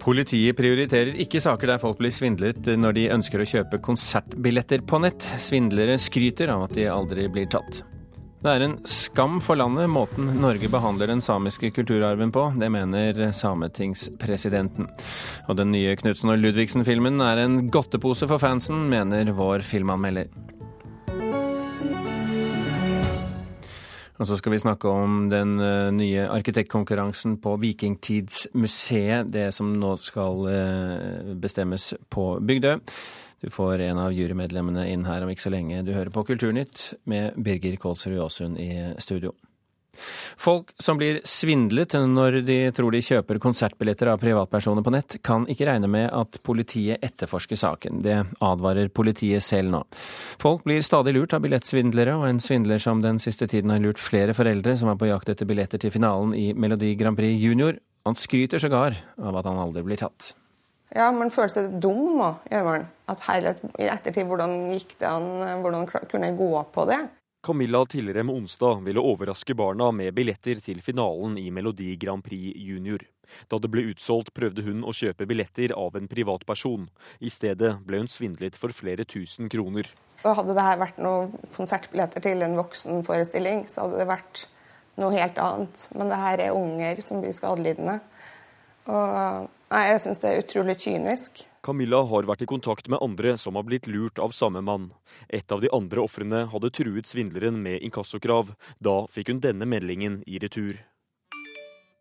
Politiet prioriterer ikke saker der folk blir svindlet når de ønsker å kjøpe konsertbilletter på nett. Svindlere skryter av at de aldri blir tatt. Det er en skam for landet måten Norge behandler den samiske kulturarven på. Det mener sametingspresidenten. Og den nye Knutsen og Ludvigsen-filmen er en godtepose for fansen, mener vår filmanmelder. Og så skal vi snakke om den eh, nye arkitektkonkurransen på Vikingtidsmuseet. Det som nå skal eh, bestemmes på Bygdøy. Du får en av jurymedlemmene inn her om ikke så lenge. Du hører på Kulturnytt med Birger Kålsrud Aasund i studio. Folk som blir svindlet når de tror de kjøper konsertbilletter av privatpersoner på nett, kan ikke regne med at politiet etterforsker saken. Det advarer politiet selv nå. Folk blir stadig lurt av billettsvindlere, og en svindler som den siste tiden har lurt flere foreldre som er på jakt etter billetter til finalen i Melodi Grand Prix Junior, han skryter sågar av at han aldri blir tatt. Ja, man føler seg dum òg, gjør man. At herlighet, i ettertid, hvordan gikk det an, hvordan kunne jeg gå på det? Camilla Tilrem Onsdag ville overraske barna med billetter til finalen i Melodi Grand Prix Junior. Da det ble utsolgt, prøvde hun å kjøpe billetter av en privatperson. I stedet ble hun svindlet for flere tusen kroner. Hadde det her vært noen konsertbilletter til en voksenforestilling, så hadde det vært noe helt annet. Men det her er unger som blir skadelidende. Og nei, jeg syns det er utrolig kynisk. Camilla har vært i kontakt med andre som har blitt lurt av samme mann. Et av de andre ofrene hadde truet svindleren med inkassokrav. Da fikk hun denne meldingen i retur.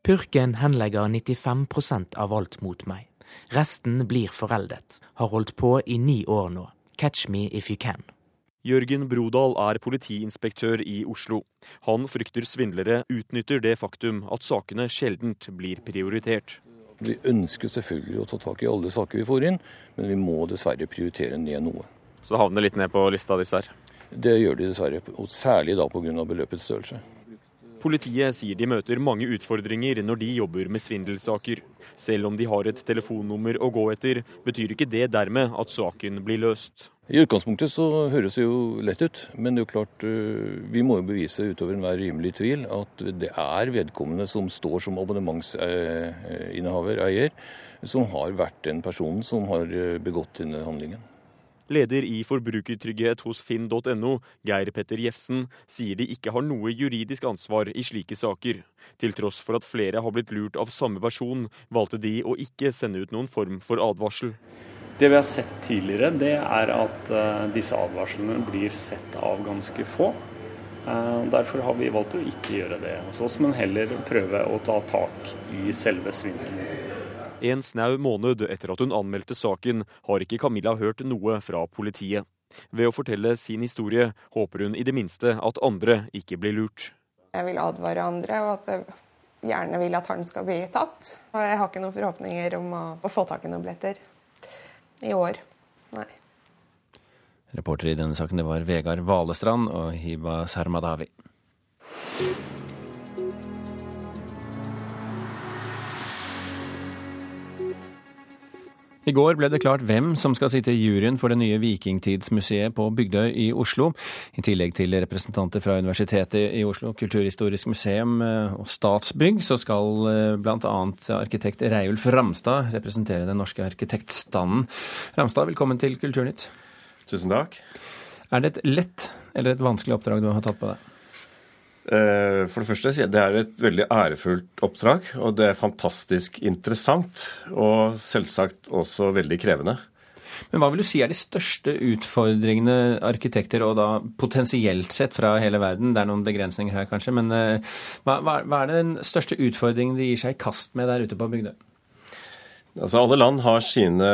Purken henlegger 95% av alt mot meg. Resten blir foreldet. Har holdt på i ni år nå. Catch me if you can. Jørgen Brodal er politiinspektør i Oslo. Han frykter svindlere utnytter det faktum at sakene sjeldent blir prioritert. Vi ønsker selvfølgelig å ta tak i alle saker vi får inn, men vi må dessverre prioritere ned noe. Så det havner litt ned på lista disse her? Det gjør de dessverre, og særlig da pga. beløpets størrelse. Politiet sier de møter mange utfordringer når de jobber med svindelsaker. Selv om de har et telefonnummer å gå etter, betyr ikke det dermed at saken blir løst. I utgangspunktet så høres det jo lett ut, men det er jo klart øh, vi må jo bevise utover enhver rimelig tvil at det er vedkommende som står som abonnementsinnehaver, eier, som har vært den personen som har øh, begått denne handlingen. Leder i Forbrukertrygghet hos finn.no, Geir Petter Jefsen, sier de ikke har noe juridisk ansvar i slike saker. Til tross for at flere har blitt lurt av samme person, valgte de å ikke sende ut noen form for advarsel. Det vi har sett tidligere, det er at uh, disse advarslene blir sett av ganske få. Uh, derfor har vi valgt å ikke gjøre det hos oss, men heller prøve å ta tak i selve svindelen. En snau måned etter at hun anmeldte saken, har ikke Camilla hørt noe fra politiet. Ved å fortelle sin historie håper hun i det minste at andre ikke blir lurt. Jeg vil advare andre, og at jeg gjerne vil at han skal bli tatt. Og jeg har ikke noen forhåpninger om å, å få tak i noen billetter i år. Nei. Reporter i denne saken det var Vegard Valestrand og Hiba Sarmadawi. I går ble det klart hvem som skal sitte i juryen for det nye Vikingtidsmuseet på Bygdøy i Oslo. I tillegg til representanter fra Universitetet i Oslo, Kulturhistorisk museum eh, og Statsbygg, så skal eh, bl.a. arkitekt Reiulf Ramstad representere den norske arkitektstanden. Ramstad, velkommen til Kulturnytt. Tusen takk. Er det et lett eller et vanskelig oppdrag du har tatt på deg? Eh, for det første, det er et veldig ærefullt oppdrag, og det er fantastisk interessant. Og selvsagt også veldig krevende. Men hva vil du si er de største utfordringene arkitekter, og da potensielt sett fra hele verden, det er noen begrensninger her kanskje, men eh, hva, hva er den største utfordringen de gir seg i kast med der ute på Bygdøy? Altså, alle land har sine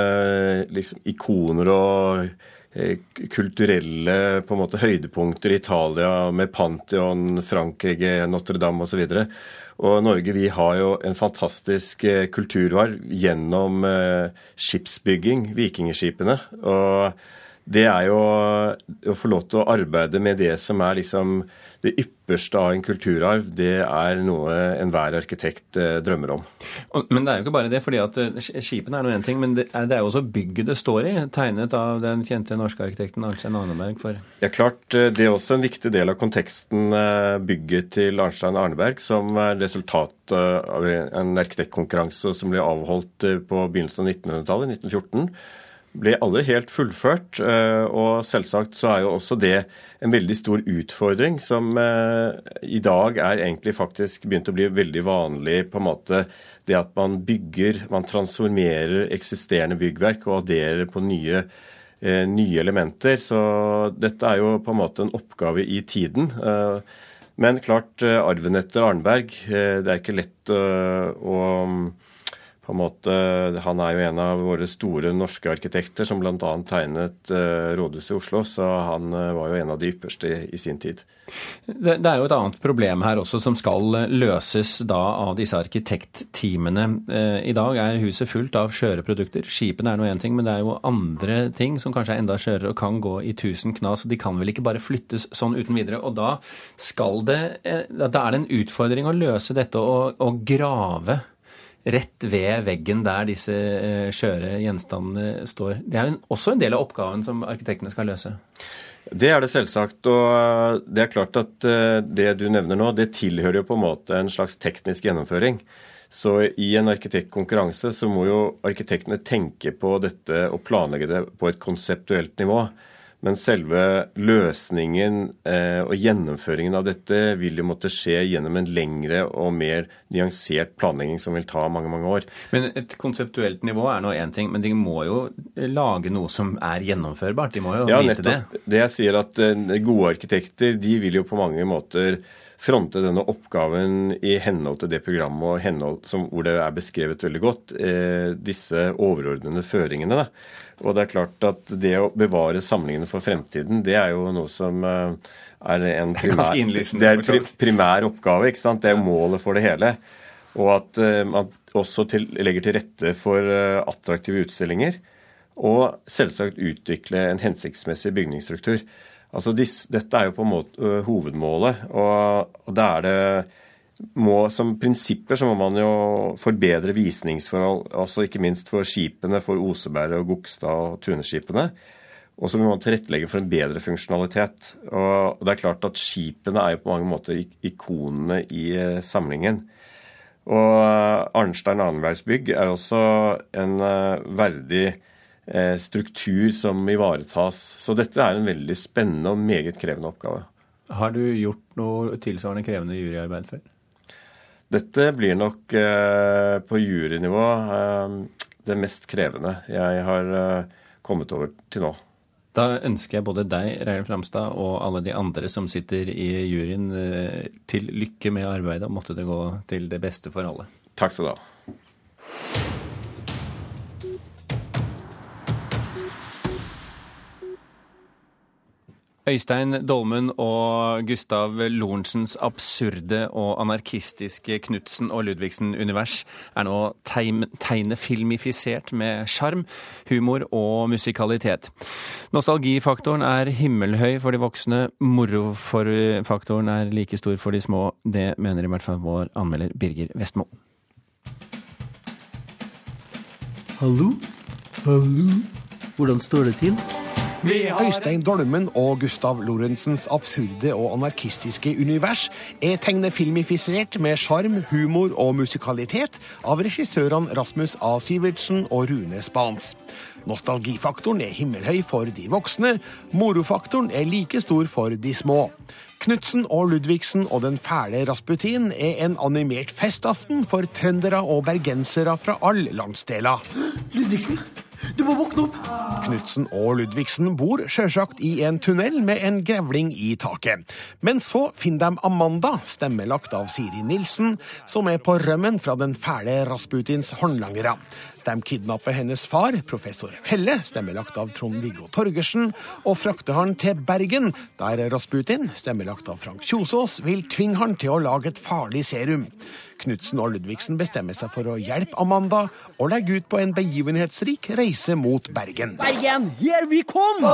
liksom, ikoner og kulturelle på en måte høydepunkter i Italia med Pantheon, Frankrike, Notre-Dame osv. Og, og Norge vi har jo en fantastisk kulturvar kulturarv gjennom eh, skipsbygging, vikingskipene. Og det er jo å få lov til å arbeide med det som er liksom det ypperste av en kulturarv, det er noe enhver arkitekt eh, drømmer om. Men det er jo ikke bare det, fordi at eh, skipene er nå én ting, men det er, jo også bygget det står i, tegnet av den kjente norske arkitekten Arnstein Arneberg for Ja, klart. Eh, det er også en viktig del av konteksten bygget til Arnstein Arneberg, som er resultat av en arkitektkonkurranse som ble avholdt på begynnelsen av 1900-tallet, 1914 ble aldri helt fullført. Eh, og selvsagt så er jo også det en veldig stor utfordring som eh, i dag er egentlig faktisk begynt å bli veldig vanlig på en måte det at man bygger, man transformerer eksisterende byggverk og adderer på nye, eh, nye elementer. Så dette er jo på en måte en oppgave i tiden. Men klart, arven etter Arnberg, det er ikke lett å på en måte, Han er jo en av våre store norske arkitekter som bl.a. tegnet uh, rådhuset i Oslo, så han uh, var jo en av de ypperste i, sin tid. Det, det, er jo et annet problem her også som skal løses da av disse arkitektteamene. I dag er huset fullt av skjøre produkter. Skipene er nå én ting, men det er jo andre ting som kanskje er enda skjørere og kan gå i tusen knas. og De kan vel ikke bare flyttes sånn uten videre. og Da det, da er det en utfordring å løse dette og, og grave rett ved veggen der disse eh, skjøre gjenstandene står. Det er også en del av oppgaven som arkitektene skal løse. Det er det selvsagt. Og det er klart at eh, det du nevner nå, det tilhører jo på en måte en slags teknisk gjennomføring. Så i en arkitektkonkurranse så må jo arkitektene tenke på dette og planlegge det på et konseptuelt nivå. Men selve løsningen eh, og gjennomføringen av dette vil jo måtte skje gjennom en lengre og mer nyansert planlegging som vil ta mange mange år. Men Et konseptuelt nivå er nå én ting, men de må jo lage noe som er gjennomførbart? De må jo ja, vite nettopp. det? Det jeg sier at eh, Gode arkitekter de vil jo på mange måter fronte denne oppgaven i henhold til det programmet og henhold som, hvor det er beskrevet veldig godt, eh, disse overordnede føringene. Da. Og det er klart at det å bevare samlingene for fremtiden, det er jo noe som eh, er en primær, det er en primær oppgave. ikke sant? Det er jo målet for det hele. Og at eh, man også til, legger til rette for eh, attraktive utstillinger. Og selvsagt utvikle en hensiktsmessig bygningsstruktur. Altså, dette er jo på en måte hovedmålet. Og, og da er det må, som prinsipper så må man jo forbedre visningsforhold, altså ikke minst for skipene, for Oseberg og Gokstad og Tuneskipene. Og så må man tilrettelegge for en bedre funksjonalitet. Og det er klart at skipene er jo på mange måter ikonene i eh, samlingen. Og Arnstein Annenbergsbygg er også en eh, verdig struktur som ivaretas. Så dette er en veldig spennende og meget krevende oppgave. Har du gjort noe tilsvarende krevende juryarbeid før? Dette blir nok eh, på jurynivå eh, det mest krevende jeg har eh, kommet over til nå. Da ønsker jeg både deg, Reidar Framstad, og alle de andre som sitter i juryen, eh, til lykke med arbeidet, og måtte det gå til det beste for alle. Takk skal du ha. Øystein Dolmen og Gustav Lorentzens absurde og anarkistiske Knutsen og Ludvigsen-univers er nå tegnefilmifisert med sjarm, humor og musikalitet. Nostalgifaktoren er himmelhøy for de voksne, morofaktoren er like stor for de små. Det mener i hvert fall vår anmelder Birger Vestmo. Hallo? Hallo? Hvordan står det til? Øystein Dolmen og Gustav Lorentzens absurde og anarkistiske univers er tegnefilmifisert med sjarm, humor og musikalitet av regissørene Rasmus A. Sivertsen og Rune Spans. Nostalgifaktoren er himmelhøy for de voksne, morofaktoren er like stor for de små. Knutsen og Ludvigsen og Den fæle Rasputin er en animert festaften for trøndere og bergensere fra alle landsdeler. Ludvigsen, du må våkne opp! Knutsen og Ludvigsen bor sjølsagt i en tunnel med en grevling i taket. Men så finner de Amanda, stemmelagt av Siri Nilsen, som er på rømmen fra den fæle Rasputins håndlangere. De kidnapper hennes far, professor Felle, stemmelagt av Trond-Viggo Torgersen, og frakter han til Bergen, der Rasputin, stemmelagt av Frank Kjosås, vil tvinge han til å lage et farlig serum. Knutsen og Ludvigsen bestemmer seg for å hjelpe Amanda og legge ut på en begivenhetsrik reise mot Bergen. Bergen, here we come!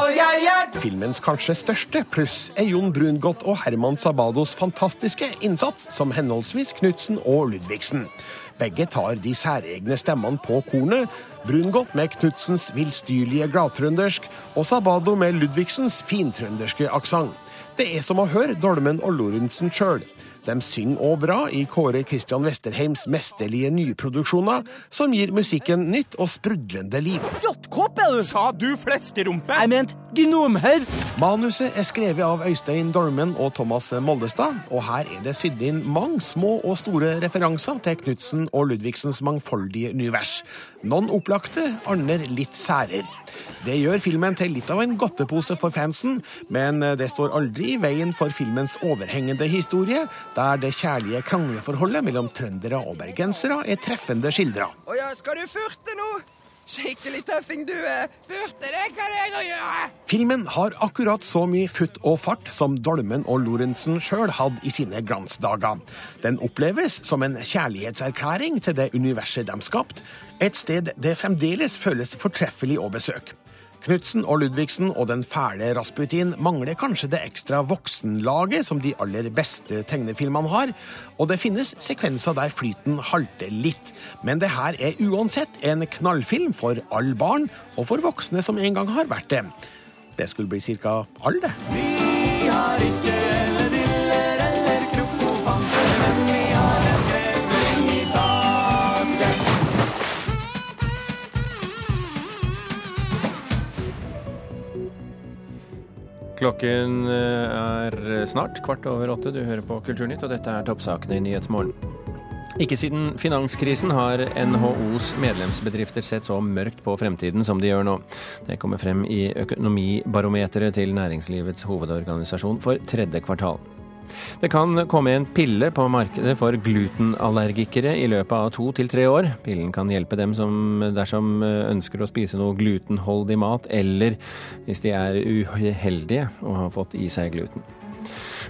Filmens kanskje største pluss er Jon Brungot og Herman Sabados fantastiske innsats som henholdsvis Knutsen og Ludvigsen. Begge tar de særegne stemmene på kornet. Brungot med Knutsens villstyrlige gladtrøndersk og Sabado med Ludvigsens fintrønderske aksent. Det er som å høre Dolmen og Lorentzen sjøl. De synger òg bra i Kåre Kristian Westerheims mesterlige nyproduksjoner, som gir musikken nytt og sprudlende liv. Fjottkåpe, du? Sa du fleskerumpe? Jeg mente gnomher. Manuset er skrevet av Øystein Dolmen og Thomas Moldestad, og her er det sydd inn mange små og store referanser til Knutsen og Ludvigsens mangfoldige univers. Noen opplagte, andre litt særer. Det gjør filmen til litt av en godtepose for fansen, men det står aldri i veien for filmens overhengende historie, der det kjærlige krangleforholdet mellom trøndere og bergensere er treffende skildra. Å ja, skal du furte nå? Skikkelig tøffing du er. Furte, det kan jeg òg gjøre. Filmen har akkurat så mye futt og fart som Dolmen og Lorentzen sjøl hadde i sine glansdager. Den oppleves som en kjærlighetserklæring til det universet de skapte, et sted det fremdeles føles fortreffelig å besøke. Knutsen og Ludvigsen og den fæle Rasputin mangler kanskje det ekstra voksenlaget som de aller beste tegnefilmene har, og det finnes sekvenser der flyten halter litt. Men det her er uansett en knallfilm for alle barn, og for voksne som en gang har vært det. Det skulle bli ca. alle, det. Vi har ikke Klokken eh, er snart kvart over åtte. Du hører på Kulturnytt, og dette er toppsakene i Nyhetsmorgen. Ikke siden finanskrisen har NHOs medlemsbedrifter sett så mørkt på fremtiden som de gjør nå. Det kommer frem i Økonomibarometeret til Næringslivets hovedorganisasjon for tredje kvartal. Det kan komme en pille på markedet for glutenallergikere i løpet av to til tre år. Pillen kan hjelpe dem som dersom ønsker å spise noe glutenholdig mat, eller hvis de er uheldige og har fått i seg gluten.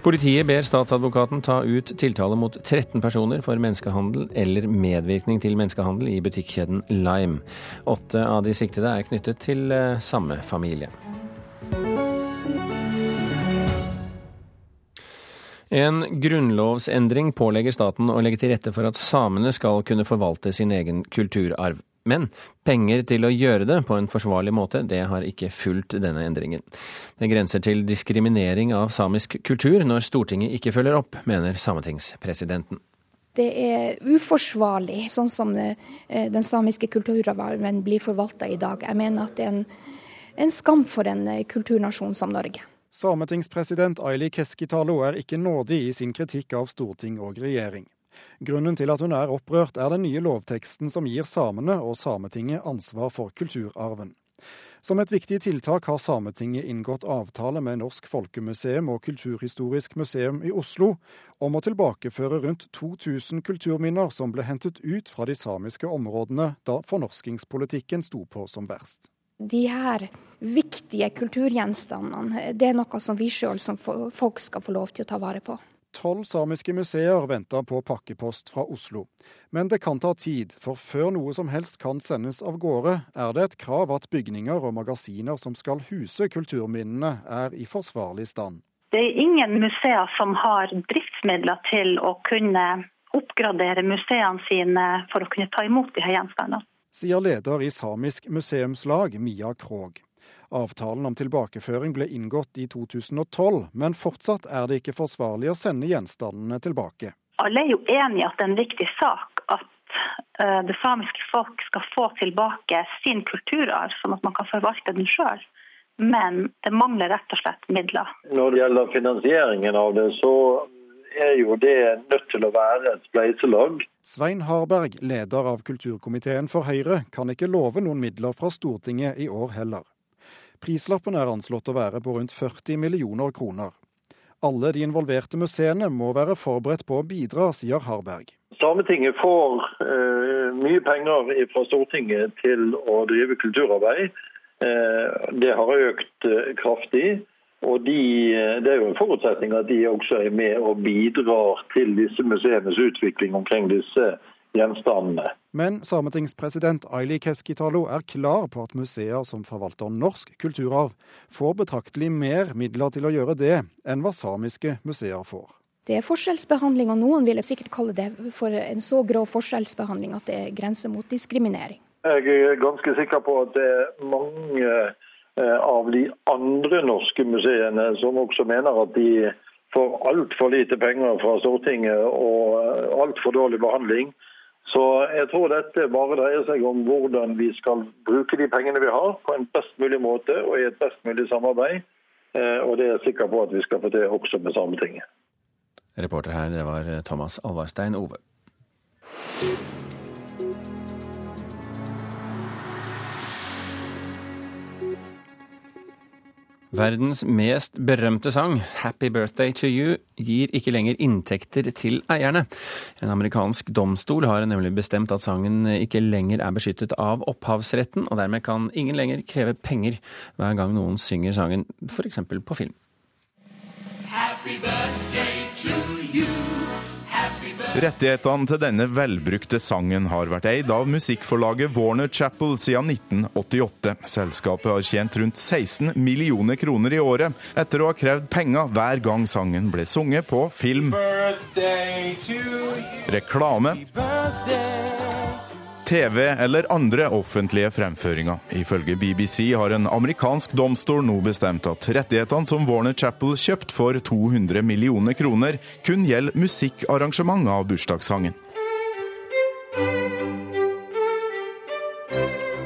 Politiet ber statsadvokaten ta ut tiltale mot 13 personer for menneskehandel eller medvirkning til menneskehandel i butikkjeden Lime. Åtte av de siktede er knyttet til samme familie. En grunnlovsendring pålegger staten å legge til rette for at samene skal kunne forvalte sin egen kulturarv. Men penger til å gjøre det på en forsvarlig måte, det har ikke fulgt denne endringen. Det grenser til diskriminering av samisk kultur når Stortinget ikke følger opp, mener sametingspresidenten. Det er uforsvarlig, sånn som den samiske kulturarven blir forvalta i dag. Jeg mener at det er en, en skam for en kulturnasjon som Norge. Sametingspresident Aili Keskitalo er ikke nådig i sin kritikk av storting og regjering. Grunnen til at hun er opprørt, er den nye lovteksten som gir samene og Sametinget ansvar for kulturarven. Som et viktig tiltak har Sametinget inngått avtale med Norsk Folkemuseum og Kulturhistorisk museum i Oslo om å tilbakeføre rundt 2000 kulturminner som ble hentet ut fra de samiske områdene da fornorskingspolitikken sto på som verst de her viktige kulturgjenstandene, det er noe som vi sjøl som folk skal få lov til å ta vare på. Tolv samiske museer venter på pakkepost fra Oslo. Men det kan ta tid, for før noe som helst kan sendes av gårde, er det et krav at bygninger og magasiner som skal huse kulturminnene, er i forsvarlig stand. Det er ingen museer som har driftsmidler til å kunne oppgradere museene sine for å kunne ta imot de her gjenstandene sier leder i Samisk museumslag, Mia Krog. Avtalen om tilbakeføring ble inngått i 2012, men fortsatt er det ikke forsvarlig å sende gjenstandene tilbake. Alle er jo enige at det er en viktig sak at det samiske folk skal få tilbake sin kulturarv, sånn at man kan forvalte den sjøl. Men det mangler rett og slett midler. Når det gjelder finansieringen av det, så er jo det nødt til å være et spleiselag. Svein Harberg, leder av kulturkomiteen for Høyre, kan ikke love noen midler fra Stortinget i år heller. Prislappen er anslått å være på rundt 40 millioner kroner. Alle de involverte museene må være forberedt på å bidra, sier Harberg. Sametinget får eh, mye penger fra Stortinget til å drive kulturarbeid. Eh, Det har økt eh, kraftig. Og de, eh, Det er jo en forutsetning at de også er med og bidrar til disse museenes utvikling omkring disse gjenstandene. Men sametingspresident Aili Keskitalo er klar på at museer som forvalter norsk kulturarv, får betraktelig mer midler til å gjøre det enn hva samiske museer får. Det er forskjellsbehandling, og noen ville sikkert kalle det for en så grov forskjellsbehandling at det er grenser mot diskriminering. Jeg er ganske sikker på at det er mange av de andre norske museene som også mener at de får altfor lite penger fra Stortinget og eh, altfor dårlig behandling. Så jeg tror dette bare dreier seg om hvordan vi skal bruke de pengene vi har på en best mulig måte og i et best mulig samarbeid. Eh, Og det er jeg sikker på at vi skal få til også med Sametinget. Reporter her, det var Thomas Alvarstein Ove. Verdens mest berømte sang, 'Happy Birthday to You', gir ikke lenger inntekter til eierne. En amerikansk domstol har nemlig bestemt at sangen ikke lenger er beskyttet av opphavsretten, og dermed kan ingen lenger kreve penger hver gang noen synger sangen, f.eks. på film. Happy birthday to you. Rettighetene til denne velbrukte sangen har vært eid av musikkforlaget Warner Chapel siden 1988. Selskapet har tjent rundt 16 millioner kroner i året etter å ha krevd penger hver gang sangen ble sunget på film, reklame. TV eller andre offentlige fremføringer. Ifølge BBC har en amerikansk domstol nå bestemt at rettighetene som Warner Chapel kjøpt for 200 millioner kroner, kun gjelder musikkarrangement av bursdagssangen.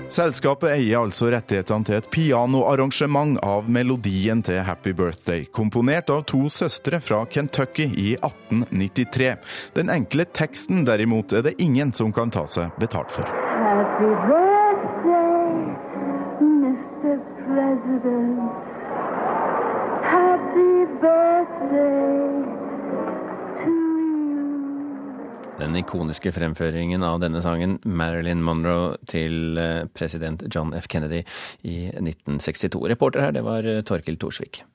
Selskapet eier altså rettighetene til et pianoarrangement av melodien til Happy Birthday, komponert av to søstre fra Kentucky i 1893. Den enkle teksten derimot er det ingen som kan ta seg betalt for. Happy birthday, Mr. President. Happy birthday Den ikoniske fremføringen av denne sangen, Marilyn Monroe til eh, president John F. Kennedy i 1962. Reporter her, det var eh, Torkil Thorsvik.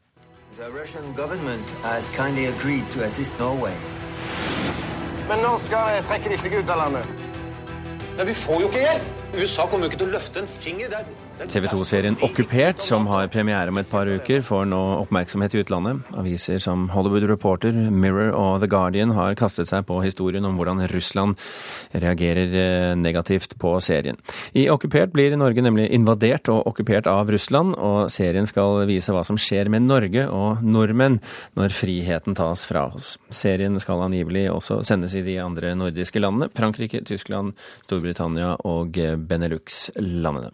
Men når skal jeg trekke de seg ut av landet? Men vi får jo ikke hjelp! USA kommer jo ikke til å løfte en finger. Det er, det er TV 2-serien Okkupert, som har premiere om et par uker, får nå oppmerksomhet i utlandet. Aviser som Hollywood Reporter, Mirror og The Guardian har kastet seg på historien om hvordan Russland reagerer eh, negativt på serien. I Okkupert blir Norge nemlig invadert og okkupert av Russland, og serien skal vise hva som skjer med Norge og nordmenn når friheten tas fra oss. Serien skal angivelig også sendes i de andre nordiske landene, Frankrike, Tyskland, Storbritannia og Benelux-landene.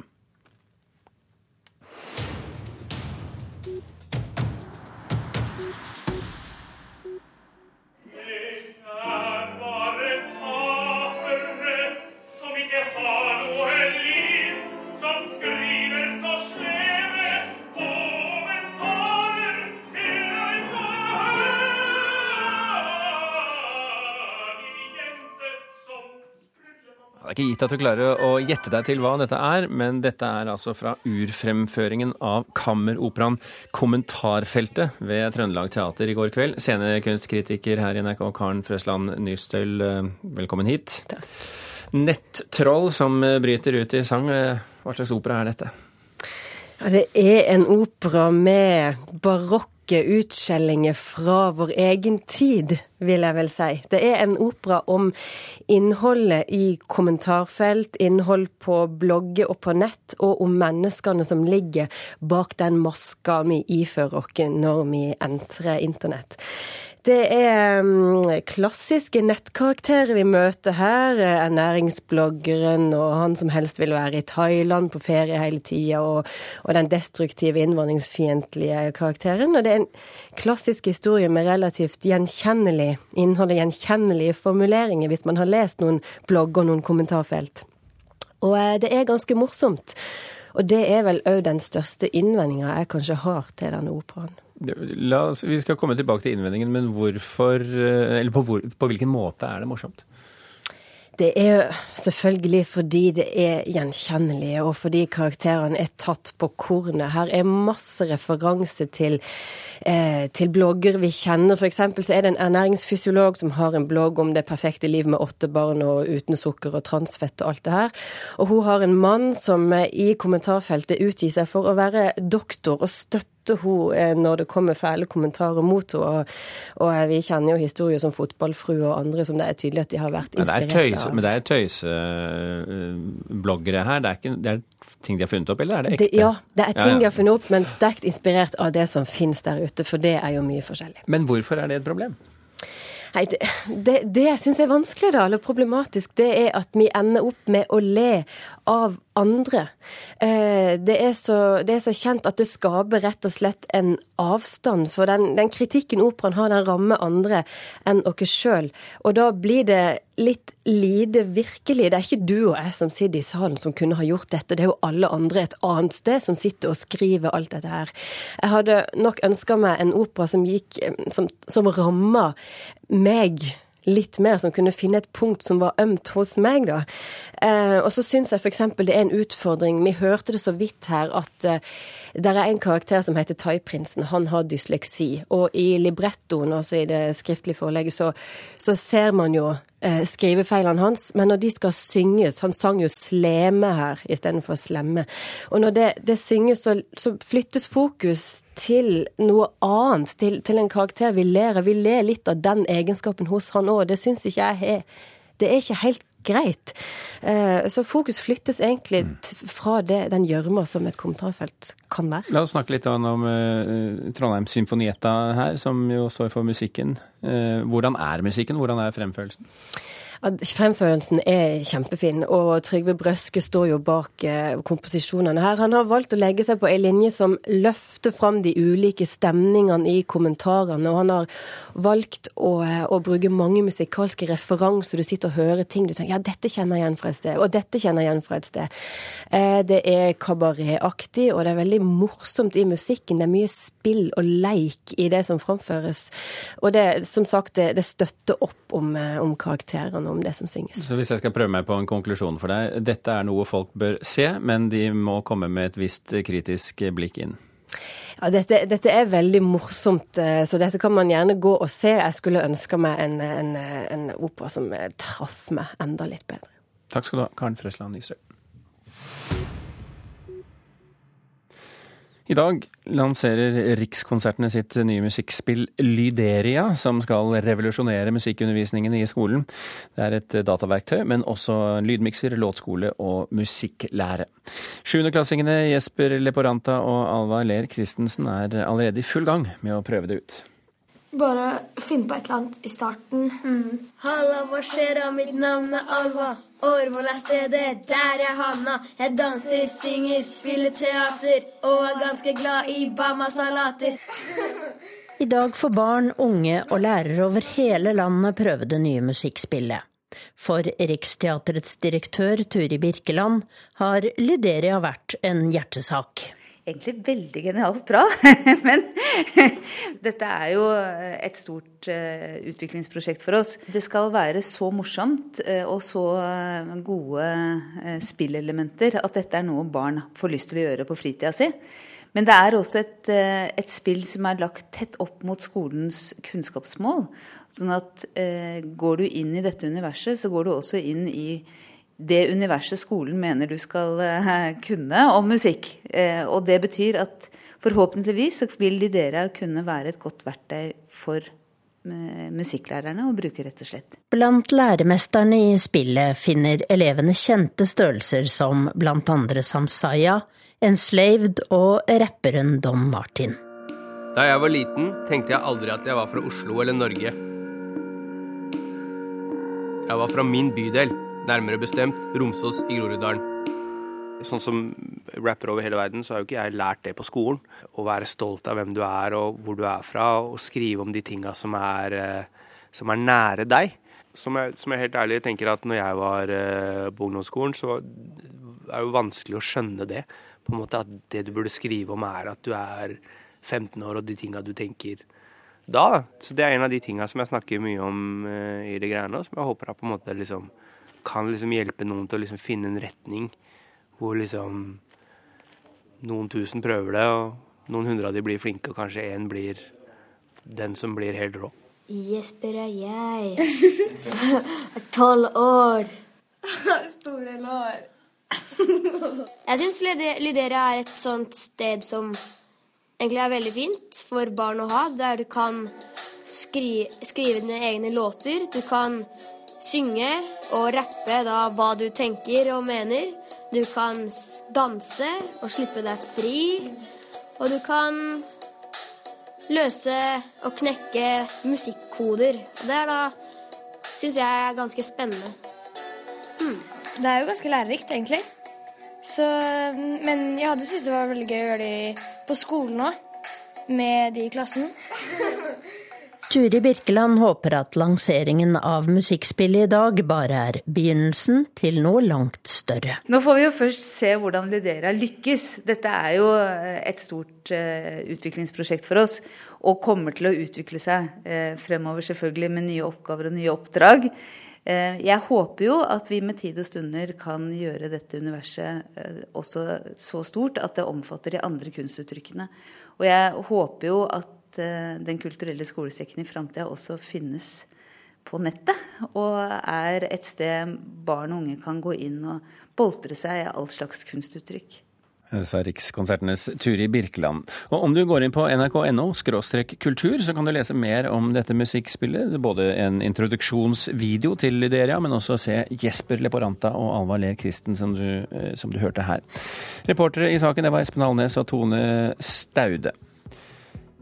Er ikke gitt at du klarer å gjette deg til hva dette er, men dette er altså fra urfremføringen av kammeroperaen Kommentarfeltet ved Trøndelag Teater i går kveld. Scenekunstkritiker her i NRK, Karen Frøsland Nystøl, eh, velkommen hit. Nettroll som eh, bryter ut i sang, eh, hva slags opera er dette? Ja, det er en opera med barokke utskjellinger fra vår egen tid, vil jeg vel si. Det er en opera om innholdet i kommentarfelt, innhold på blogger og på nett, og om menneskene som ligger bak den maska vi ifører oss når vi entrer internett. Det er mm, klassiske nettkarakterer vi møter her. Ernæringsbloggeren og han som helst vil være i Thailand på ferie hele tida, og, og den destruktive innvandringsfiendtlige karakteren. Og det er en klassisk historie med relativt gjenkjennelig innhold og gjenkjennelige formuleringer, hvis man har lest noen blogger og noen kommentarfelt. Og eh, det er ganske morsomt. Og det er vel òg den største innvendinga jeg kanskje har til denne operaen. Oss, vi skal komme tilbake til innvendingen, men hvorfor, eh, på, hvor, på hvilken måte er det morsomt? Det er selvfølgelig fordi det er gjenkjennelige, og fordi karakterene er tatt på kornet. Her er masse referanse til, eh, til blogger vi kjenner. Eksempel så er det en ernæringsfysiolog som har en blogg om det perfekte liv med åtte barn og uten sukker og transfett og alt det her. Og hun har en mann som eh, i kommentarfeltet utgir seg for å være doktor og støtter hun eh, når det kommer fæle kommentarer mot henne. Og, og eh, vi kjenner jo historier som fotballfrue og andre som det er tydelig at de har vært er inspirert av. men det er tøysebloggere her. Det er, ikke, det er ting de har funnet opp, eller er det ekte? Det, ja, det er ting Ja, ja. de har funnet opp, men sterkt inspirert av det som finnes der ute, for det er jo mye forskjellig. Men hvorfor er det et problem? Nei, det, det, det jeg syns er vanskelig, da, eller problematisk, det er at vi ender opp med å le av andre. Eh, det, er så, det er så kjent at det skaper rett og slett en avstand. For den, den kritikken operaen har, den rammer andre enn oss sjøl. Og da blir det litt lite virkelig. Det er ikke du og jeg som sitter i salen som kunne ha gjort dette. Det er jo alle andre et annet sted som sitter og skriver alt dette her. Jeg hadde nok ønska meg en opera som gikk Som, som ramma meg litt mer, som kunne finne et punkt som var ømt hos meg, da. Eh, og så syns jeg f.eks. det er en utfordring. Vi hørte det så vidt her at eh, det er en karakter som heter Thaiprinsen. Han har dysleksi. Og i librettoen, altså i det skriftlige forelegget, så, så ser man jo eh, skrivefeilene hans. Men når de skal synges Han sang jo sleme her istedenfor slemme. Og når det, det synges, så, så flyttes fokus til noe annet, til, til en karakter vi ler av. Vi ler litt av den egenskapen hos han òg. Det syns ikke jeg er Det er ikke helt greit. Eh, så fokus flyttes egentlig fra det, den gjørma som et kommentarfelt kan være. La oss snakke litt om, om eh, Trondheim Symfonietta her, som jo står for musikken. Eh, hvordan er musikken? Hvordan er fremførelsen? Fremførelsen er kjempefin, og Trygve Brøske står jo bak eh, komposisjonene her. Han har valgt å legge seg på ei linje som løfter fram de ulike stemningene i kommentarene, og han har valgt å, eh, å bruke mange musikalske referanser. Du sitter og hører ting du tenker ja, dette kjenner jeg igjen fra et sted, og dette kjenner jeg igjen fra et sted. Eh, Det er kabaretaktig, og det er veldig morsomt i musikken. Det er mye spill og leik i det som framføres. Og det, som sagt, det, det støtter opp om, om karakterene, om det som synges. Så hvis jeg skal prøve meg på en konklusjon for deg. Dette er noe folk bør se, men de må komme med et visst kritisk blikk inn. Ja, dette, dette er veldig morsomt, eh, så dette kan man gjerne gå og se. Jeg skulle ønske meg en, en, en opera som eh, traff meg enda litt bedre. Takk skal du ha, Karen Fresland Nysrø. I dag lanserer Rikskonsertene sitt nye musikkspill Lyderia, som skal revolusjonere musikkundervisningen i skolen. Det er et dataverktøy, men også lydmikser, låtskole og musikklære. Sjuendeklassingene Jesper Leporanta og Alva Ler Christensen er allerede i full gang med å prøve det ut. Bare finn på et eller annet i starten. Halla, hva skjer da? Mitt navn er Alva. Årvoll er stedet der jeg havna. Jeg danser, synger, spiller teater og er ganske glad i Bama-salater. I dag får barn, unge og lærere over hele landet prøve det nye musikkspillet. For Riksteatrets direktør Turi Birkeland har Lyderia vært en hjertesak. Egentlig veldig genialt bra. Men dette er jo et stort eh, utviklingsprosjekt for oss. Det skal være så morsomt eh, og så eh, gode spillelementer at dette er noe barn får lyst til å gjøre på fritida si. Men det er også et, et spill som er lagt tett opp mot skolens kunnskapsmål. Sånn at går du inn i dette universet, så går du også inn i det universet skolen mener du skal eh, kunne om musikk. Eh, og det betyr at forhåpentligvis vil de dere kunne være et godt verktøy for eh, musikklærerne å bruke, rett og slett. Blant læremesterne i spillet finner elevene kjente størrelser som blant andre Samsaya, Enslaved og rapperen Don Martin. Da jeg var liten, tenkte jeg aldri at jeg var fra Oslo eller Norge. Jeg var fra min bydel, nærmere bestemt Romsås i Groruddalen. Sånn som rapper over hele verden, så har jo ikke jeg lært det på skolen. Å være stolt av hvem du er og hvor du er fra, og skrive om de tinga som, eh, som er nære deg. Som jeg, som jeg helt ærlig tenker at når jeg var eh, på ungdomsskolen, så er det jo vanskelig å skjønne det. På en måte At det du burde skrive om, er at du er 15 år og de tinga du tenker da. Så det er en av de tinga som jeg snakker mye om eh, i de greiene, og som jeg håper at på en måte liksom kan liksom hjelpe noen til å liksom finne en retning hvor liksom noen tusen prøver det, og noen hundre av de blir flinke, og kanskje én blir den som blir helt rå. Jesper er jeg. Er Tolv år. Store lår. Jeg syns Lydere er et sånt sted som egentlig er veldig fint for barn å ha, der du kan skri skrive dine egne låter. Du kan synge og rappe da hva du tenker og mener. Du kan danse og slippe deg fri. Og du kan løse og knekke musikkoder. Det er da syns jeg er ganske spennende. Det er jo ganske lærerikt, egentlig. Så, men jeg hadde syntes det var veldig gøy å gjøre det på skolen òg, med de i klassen. Turi Birkeland håper at lanseringen av musikkspillet i dag bare er begynnelsen til noe langt større. Nå får vi jo først se hvordan Ludera lykkes. Dette er jo eh, et stort eh, utviklingsprosjekt for oss, og kommer til å utvikle seg eh, fremover selvfølgelig med nye oppgaver og nye oppdrag. Jeg håper jo at vi med tid og stunder kan gjøre dette universet også så stort at det omfatter de andre kunstuttrykkene. Og jeg håper jo at eh, Den kulturelle skolesekken i framtida også finnes på nettet, og er et sted barn og unge kan gå inn og boltre seg i all slags kunstuttrykk. sa Rikskonsertenes Turi Birkeland. Og om du går inn på nrk.no kultur, så kan du lese mer om dette musikkspillet. Både en introduksjonsvideo til Lyderia, men også se Jesper Leporanta og Alva Ler Kristen, som du, eh, som du hørte her. Reportere i saken det var Espen Alnes og Tone Staude.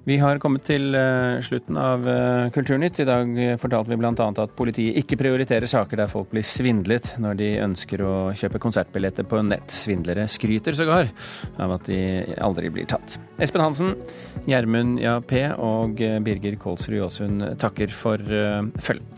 Vi har kommet til eh, slutten av eh, Kulturnytt. I dag eh, fortalte vi bl.a. at politiet ikke prioriterer saker der folk blir svindlet når de ønsker å kjøpe konsertbilletter på nett. Svindlere skryter sågar av at de aldri blir tatt. Espen Hansen, Gjermund Jappé og Birger Kolsrud Jåsund takker for følget.